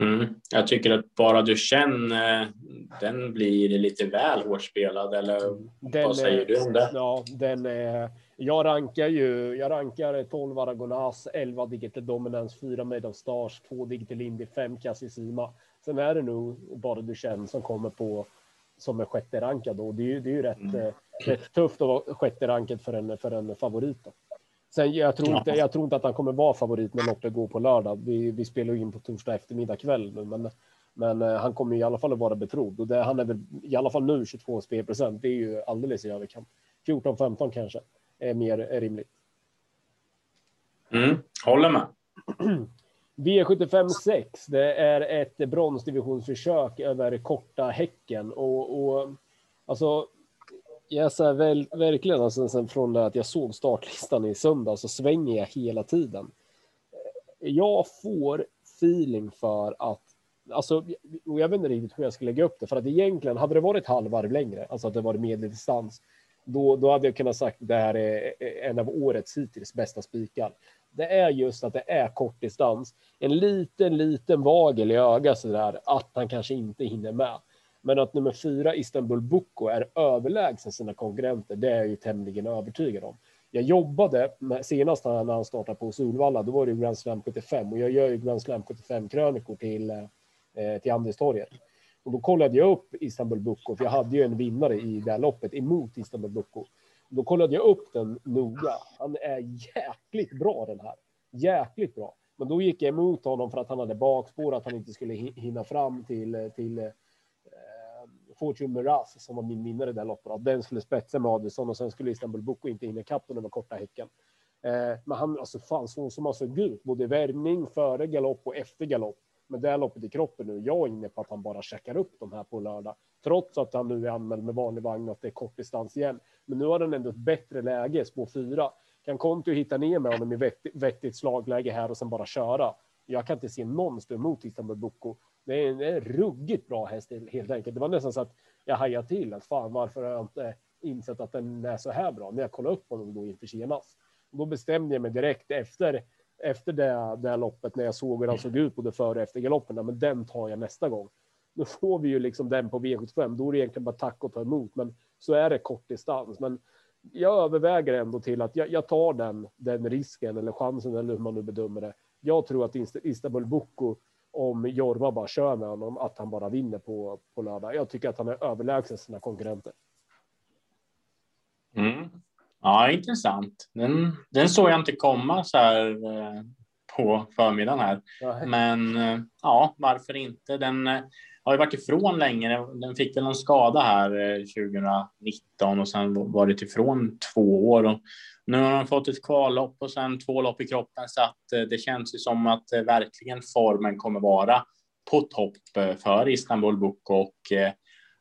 Speaker 2: Mm. Jag tycker att bara du känner den blir lite väl hårt spelad eller den vad säger är, du om det?
Speaker 1: Ja, den är, jag rankar ju. Jag rankar 12 Aragonas, 11 Digital Dominance, 4 Made of Stars, 2 Digital Indy, 5 Cassisima. Sen är det nog bara du känner som kommer på som är sjätte rankad och det är ju, det är ju rätt, mm. Eh, rätt tufft att vara sjätte rankad för en, för en favorit. Då. Sen jag tror, inte, jag tror inte att han kommer vara favorit när loppet går på lördag. Vi, vi spelar in på torsdag eftermiddag kväll nu, men, men eh, han kommer i alla fall att vara betrodd och det, han är väl i alla fall nu 22 spelprocent. Det är ju alldeles i överkant. 14 15 kanske är mer är rimligt.
Speaker 2: Mm, håller med.
Speaker 1: V75 6. Det är ett bronsdivisionsförsök över korta häcken och, och alltså jag så väl, verkligen, alltså, sen från att jag såg startlistan i söndag så svänger jag hela tiden. Jag får feeling för att, alltså, och jag vet inte riktigt hur jag ska lägga upp det, för att egentligen hade det varit halvvarv längre, alltså att det varit medeldistans, då, då hade jag kunnat sagt att det här är en av årets hittills bästa spikar. Det är just att det är kort distans, en liten, liten vagel i ögat så där att han kanske inte hinner med. Men att nummer fyra Istanbul Boko är överlägsen sina konkurrenter, det är jag ju tämligen övertygad om. Jag jobbade med, senast när han startade på Solvalla, då var det Grand Slam 75 och jag gör ju Grand Slam 75 krönikor till, eh, till Andelstorget. Och då kollade jag upp Istanbul Boko, för jag hade ju en vinnare i det här loppet emot Istanbul Boko. Då kollade jag upp den noga. Han är jäkligt bra den här. Jäkligt bra. Men då gick jag emot honom för att han hade bakspår, att han inte skulle hinna fram till, till Fortune Miraz som var min vinnare i det loppet. Att den skulle spetsa med Adelsson och sen skulle Istanbul Boko inte hinna ikapp den över korta häcken. Eh, men han, alltså fan, så som han såg ut, både värmning före galopp och efter galopp. Men det här loppet i kroppen nu, jag är inne på att han bara checkar upp de här på lördag. Trots att han nu är anmäld med vanlig vagn och att det är kort distans igen. Men nu har han ändå ett bättre läge, spår fyra. Kan Konto hitta ner med honom i vettigt, vettigt slagläge här och sen bara köra? Jag kan inte se någon stå emot Istanbul Boko. Det är en, en ruggigt bra häst helt enkelt. Det var nästan så att jag hajade till att fan varför har jag inte insett att den är så här bra när jag kollade upp honom då inför senast. Då bestämde jag mig direkt efter efter det, det här loppet när jag såg hur han såg ut både före och efter galoppen. Men den tar jag nästa gång. Då får vi ju liksom den på V75. Då är det egentligen bara tack och ta emot. Men så är det kort distans. Men jag överväger ändå till att jag, jag tar den, den risken eller chansen eller hur man nu bedömer det. Jag tror att Istanbul Boko om Jorma bara kör med honom, att han bara vinner på, på lördag. Jag tycker att han är överlägsen sina konkurrenter.
Speaker 2: Mm. Ja, intressant. Den, den såg jag inte komma så här eh, på förmiddagen här. Nej. Men eh, ja, varför inte? Den eh, har ju varit ifrån länge. Den fick väl en skada här 2019 och sen varit ifrån två år. Och nu har han fått ett kvallopp och sen två lopp i kroppen så att eh, det känns ju som att eh, verkligen formen kommer vara på topp eh, för Istanbul Book och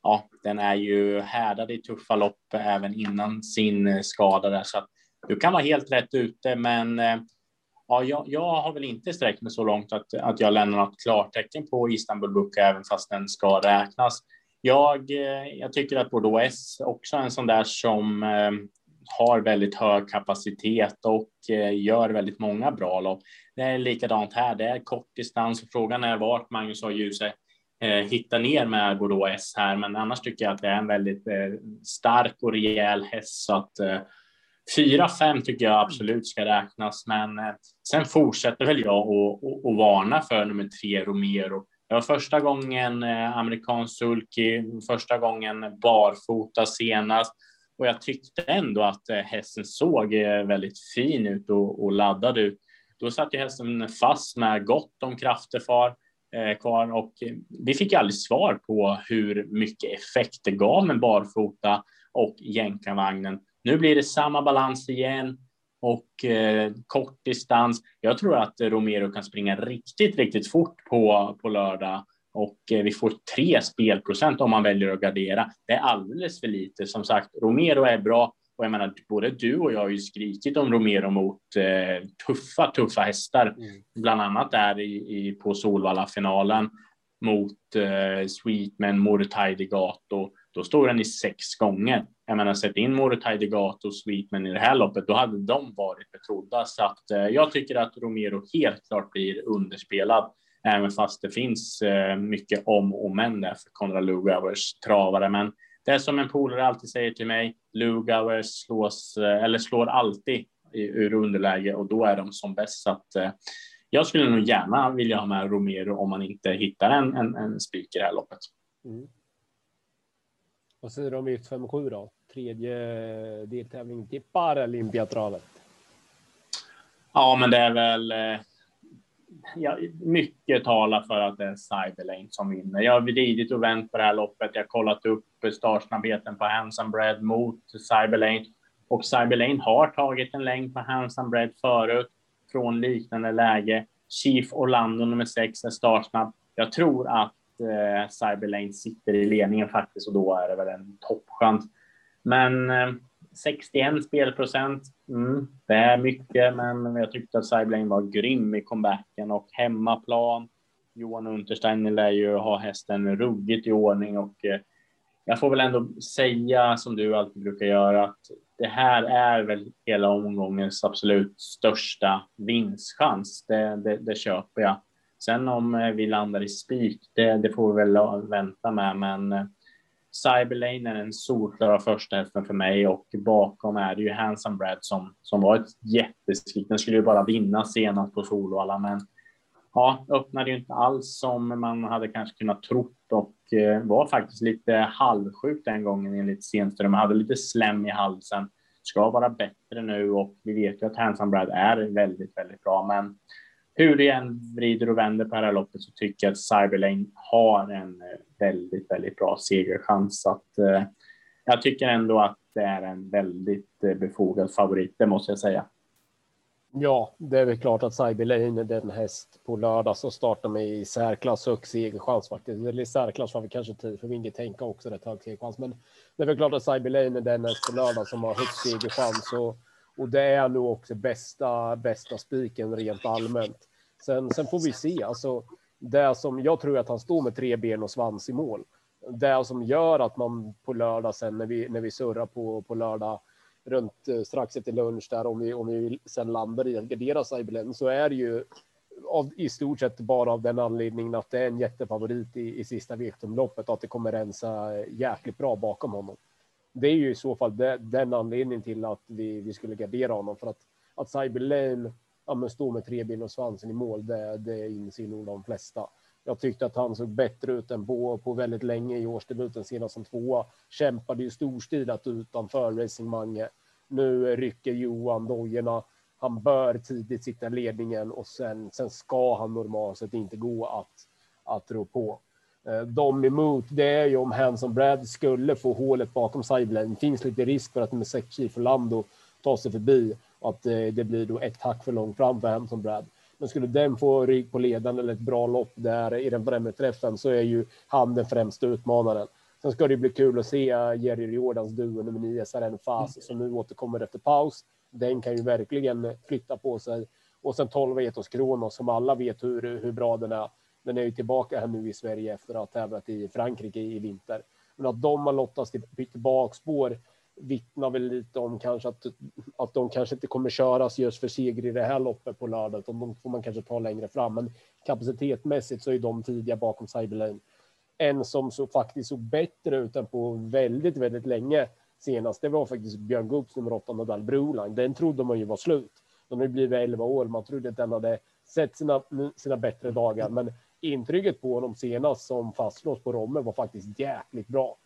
Speaker 2: ja, den är ju härdad i tuffa lopp även innan sin skada där, så att du kan vara helt rätt ute, men ja, jag, jag har väl inte sträckt mig så långt att, att jag lämnar något klartecken på Istanbul Book, även fast den ska räknas. Jag, jag tycker att Bordeaux S också är en sån där som har väldigt hög kapacitet och eh, gör väldigt många bra lopp. Det är likadant här. Det är kort distans och frågan är vart Magnus har ljuset eh, hitta ner med Bordeaux S här, men annars tycker jag att det är en väldigt eh, stark och rejäl häst så att 4-5 tycker jag absolut ska räknas, men sen fortsätter väl jag att varna för nummer tre Romero. Det var första gången amerikansk sulky, första gången barfota senast och jag tyckte ändå att eh, hästen såg eh, väldigt fin ut och, och laddad ut. Då satt ju hästen fast med gott om krafter far eh, kvar och vi fick aldrig svar på hur mycket effekt det gav med barfota och jänkarvagnen. Nu blir det samma balans igen och eh, kort distans. Jag tror att Romero kan springa riktigt, riktigt fort på, på lördag och eh, vi får tre spelprocent om man väljer att gardera. Det är alldeles för lite. Som sagt, Romero är bra och jag menar, både du och jag har ju skrikit om Romero mot eh, tuffa, tuffa hästar, mm. bland annat där i, i på Solvalla-finalen mot eh, Sweetman, Morotai Gato. Då står den i sex gånger. Jag menar, sätt in Morotai Gato och Sweetman i det här loppet, då hade de varit betrodda. Så att eh, jag tycker att Romero helt klart blir underspelad, även fast det finns eh, mycket om och men där för Konrad Lugauers travare. Men det är som en polare alltid säger till mig, Lugauer slås, eh, eller slår alltid ur underläge och då är de som bäst. Så att, eh, jag skulle nog gärna vilja ha med Romero om man inte hittar en, en, en spik i det här loppet. Mm.
Speaker 1: Vad säger du om V57 då? Tredje deltävling till Paralympiatravet.
Speaker 2: Ja, men det är väl ja, mycket talar för att det är Cyberlane som vinner. Jag har vridit och vänt på det här loppet. Jag har kollat upp startsnabbheten på Handsome Bread mot Cyberlane och Cyberlane har tagit en längd på Handsome Bread förut från liknande läge. Chief Orlando nummer sex är startsnabb. Jag tror att eh, Cyberlane sitter i ledningen faktiskt och då är det väl en toppchans. Men eh, 61 spelprocent. Mm, det är mycket, men jag tyckte att Cyblane var grym i comebacken och hemmaplan. Johan Untersteiner lär ju ha hästen ruggigt i ordning och eh, jag får väl ändå säga som du alltid brukar göra att det här är väl hela omgångens absolut största vinstchans. Det, det, det köper jag. Sen om eh, vi landar i spik, det, det får vi väl eh, vänta med, men Cyberlane är den solklara första hästen för mig och bakom är det ju Handsome Brad som, som var ett jätteskrik. Den skulle ju bara vinna senast på Solvalla, men ja, öppnade ju inte alls som man hade kanske kunnat trott och eh, var faktiskt lite halvsjuk den gången enligt Stenström. Hade lite slem i halsen. Ska vara bättre nu och vi vet ju att Handsome Brad är väldigt, väldigt bra, men hur det än vrider och vänder på det här loppet så tycker jag att Cyberlane har en eh, väldigt, väldigt bra segerchans. Så att, eh, jag tycker ändå att det är en väldigt eh, befogad favorit, det måste jag säga.
Speaker 1: Ja, det är väl klart att Cyberlane är den häst på lördag som startar med i särklass högst segerchans faktiskt. Eller i särklass var vi kanske tid för min tänka också rätt hög segerchans. Men det är väl klart att Cyberlane är den häst på lördag som har högst segerchans och, och det är nog också bästa, bästa spiken rent allmänt. Sen, sen får vi se, alltså det som jag tror att han står med tre ben och svans i mål. Det som gör att man på lördag sen när vi, när vi surrar på, på lördag runt eh, strax efter lunch där om vi, om vi sen landar i att gardera Cyberlen så är det ju av, i stort sett bara av den anledningen att det är en jättefavorit i, i sista V75-loppet och att det kommer rensa jäkligt bra bakom honom. Det är ju i så fall det, den anledningen till att vi, vi skulle gardera honom för att, att Cyberlane ja, men stå med tre ben och svansen i mål, det, det inser nog de flesta. Jag tyckte att han såg bättre ut än på, på väldigt länge i årsdebuten senast som tvåa. Kämpade ju storstilat utanför Racing Mange. Nu rycker Johan dojorna. Han bör tidigt sitta i ledningen och sen, sen ska han normalt sett inte gå att, att rå på. Eh, de emot, det är ju om Hanson Brad skulle få hålet bakom sideline. finns lite risk för att med 6 för Lando tar sig förbi och att eh, det blir då ett hack för långt fram för Hanson Brad. Men skulle den få rygg på ledan eller ett bra lopp där i den främre träffen så är ju han den främsta utmanaren. Sen ska det bli kul att se eh, Jerry Jordans duo nummer 9, Saren Fas, som nu återkommer efter paus. Den kan ju verkligen flytta på sig. Och sen 12 Etos Kronos som alla vet hur, hur bra den är. Den är ju tillbaka här nu i Sverige efter att ha tävlat i Frankrike i vinter. Men att de har lottats till bytt bakspår vittnar väl lite om kanske att, att de kanske inte kommer köras just för seger i det här loppet på lördag, utan de får man kanske ta längre fram. Men kapacitetmässigt så är de tidiga bakom Cyberlane. En som så faktiskt såg bättre ut än på väldigt, väldigt länge senast. Det var faktiskt Björn Goops nummer åtta Nadal Broline. Den trodde man ju var slut. Den har ju blivit 11 år. Man trodde att den hade sett sina, sina bättre dagar, men intrycket på honom senast som fastslås på Romme var faktiskt jäkligt bra.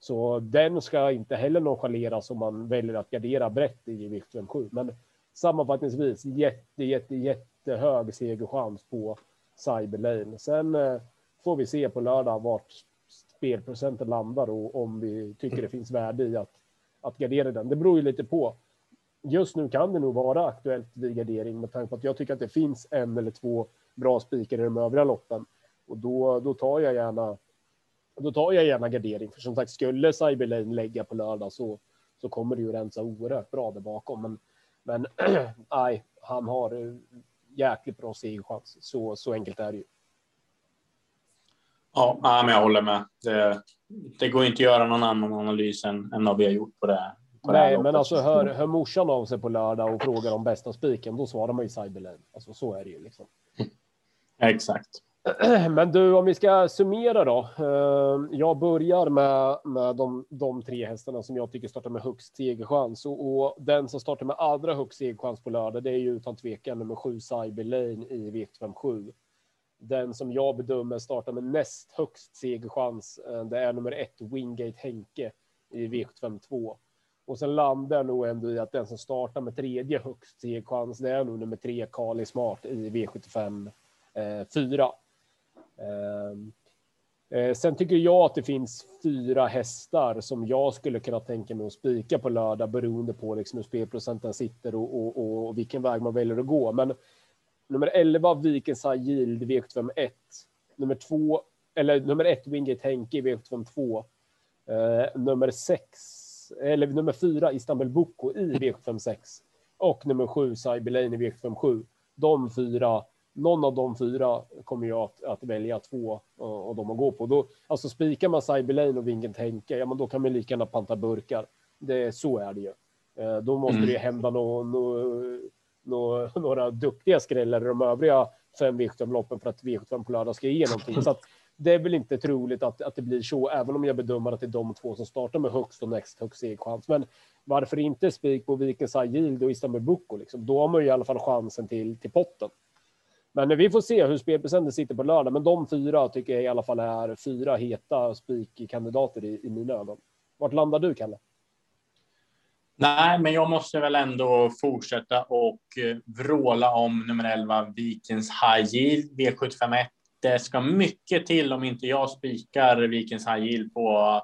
Speaker 1: Så den ska inte heller nonchaleras om man väljer att gardera brett i vikt 7. Men sammanfattningsvis jätte, jätte, jättehög segerchans på Cyberlane. Sen eh, får vi se på lördag vart spelprocenten landar och om vi tycker det finns värde i att, att gardera den. Det beror ju lite på. Just nu kan det nog vara aktuellt vid gardering med tanke på att jag tycker att det finns en eller två bra spikar i de övriga loppen och då, då tar jag gärna. Då tar jag gärna gardering, för som sagt, skulle Cyberlane lägga på lördag så så kommer det ju rensa oerhört bra där bakom. Men, men nej, han har jäkligt bra segerchans. Så, så enkelt är det ju.
Speaker 2: Ja, men jag håller med. Det, det går inte att göra någon annan analys än, än vad vi har gjort på det. På
Speaker 1: Nej, det men alltså hör, hör morsan av sig på lördag och frågar om bästa spiken, då svarar man ju Cyberlane. Alltså så är det ju liksom.
Speaker 2: Exakt.
Speaker 1: Men du, om vi ska summera då. Ehm, jag börjar med, med de, de tre hästarna som jag tycker startar med högst segerchans och, och den som startar med allra högst segerchans på lördag. Det är ju utan tvekan nummer sju Cyberlane i V57. Den som jag bedömer startar med näst högst segerchans. Eh, det är nummer ett Wingate Henke i V752 och sen landar jag nog ändå i att den som startar med tredje högst segerchans. Det är nog nummer tre Kali Smart i V75 eh, 4. Ehm, eh, sen tycker jag att det finns fyra hästar som jag skulle kunna tänka mig att spika på lördag beroende på liksom hur spelprocenten sitter och, och, och vilken väg man väljer att gå. Men nummer 11 Vikens High Yield V751. Nummer 2 eller nummer 1 Wingate Henke V752. Eh, nummer 6 eller nummer 4 Istanbul Boko i V756. och nummer 7 Cyberlane i V757. De fyra någon av de fyra kommer jag att, att välja två och, de att gå på. Då, alltså spikar man Cyberlane och Vingen Henke, ja men då kan man lika gärna panta burkar. Det, så är det ju. Eh, då måste mm. det hända no, no, no, några duktiga skrällar i de övriga fem V75-loppen för att V75 på lördag ska ge någonting. Så att det är väl inte troligt att, att det blir så, även om jag bedömer att det är de två som startar med högst och näst högst segerchans. Men varför inte spik på Vikens Yield och Istanbul Boko? Liksom? Då har man ju i alla fall chansen till, till potten. Men vi får se hur spelprocenten sitter på lördag. Men de fyra tycker jag i alla fall är fyra heta spikkandidater i, i mina ögon. Vart landar du, Kalle?
Speaker 2: Nej, men jag måste väl ändå fortsätta och eh, vråla om nummer 11, Vikens High Yield, V751. Det ska mycket till om inte jag spikar Vikens High Yield på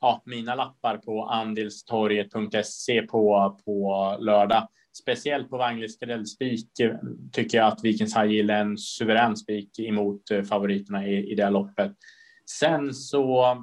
Speaker 2: ja, mina lappar på andelstorget.se på, på lördag speciellt på Wanglis skrällspik eh, tycker jag att Vikens High Yield är en suverän spik emot eh, favoriterna i, i det loppet. Sen så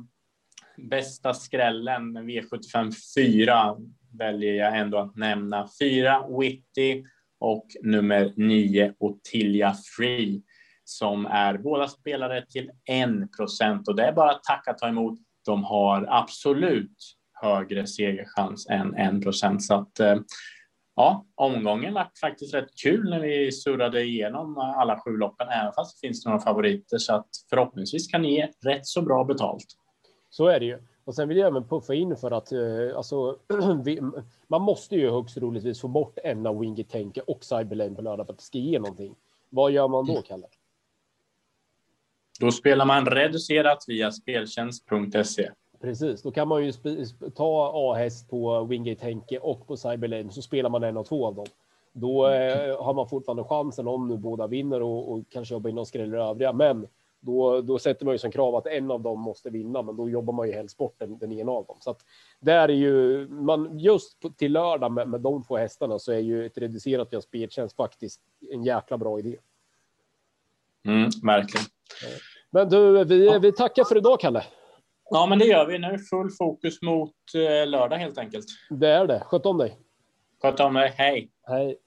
Speaker 2: bästa skrällen V75 4 väljer jag ändå att nämna. Fyra Witty och nummer nio Ottilia Free som är båda spelare till 1 procent. och det är bara att tacka ta emot. De har absolut högre segerchans än 1 procent. så att eh, ja, omgången var faktiskt rätt kul när vi surrade igenom alla sju loppen, även fast det finns några favoriter, så att förhoppningsvis kan ni ge rätt så bra betalt.
Speaker 1: Så är det ju. Och sen vill jag även puffa in för att eh, alltså, vi, man måste ju högst troligtvis få bort en av Wingy Tänke och Cyberlane på lördag för att det ska ge någonting. Vad gör man då. Kalle?
Speaker 2: Då spelar man reducerat via speltjänst.se.
Speaker 1: Precis, då kan man ju ta A-häst på Wingate Henke och på Cyberlane så spelar man en av två av dem. Då eh, har man fortfarande chansen om nu båda vinner och, och kanske jobbar in någon skräll övriga. Men då, då sätter man ju som krav att en av dem måste vinna, men då jobbar man ju helst bort den, den ena av dem. Så att där är ju man just på, till lördag med, med de två hästarna så är ju ett reducerat via speltjänst faktiskt en jäkla bra idé.
Speaker 2: Mm, verkligen.
Speaker 1: Men du, vi, vi tackar för idag, Kalle.
Speaker 2: Ja, men det gör vi. Nu full fokus mot eh, lördag helt enkelt.
Speaker 1: Det är det. Sköt om dig.
Speaker 2: Sköt om dig. Hej.
Speaker 1: Hej.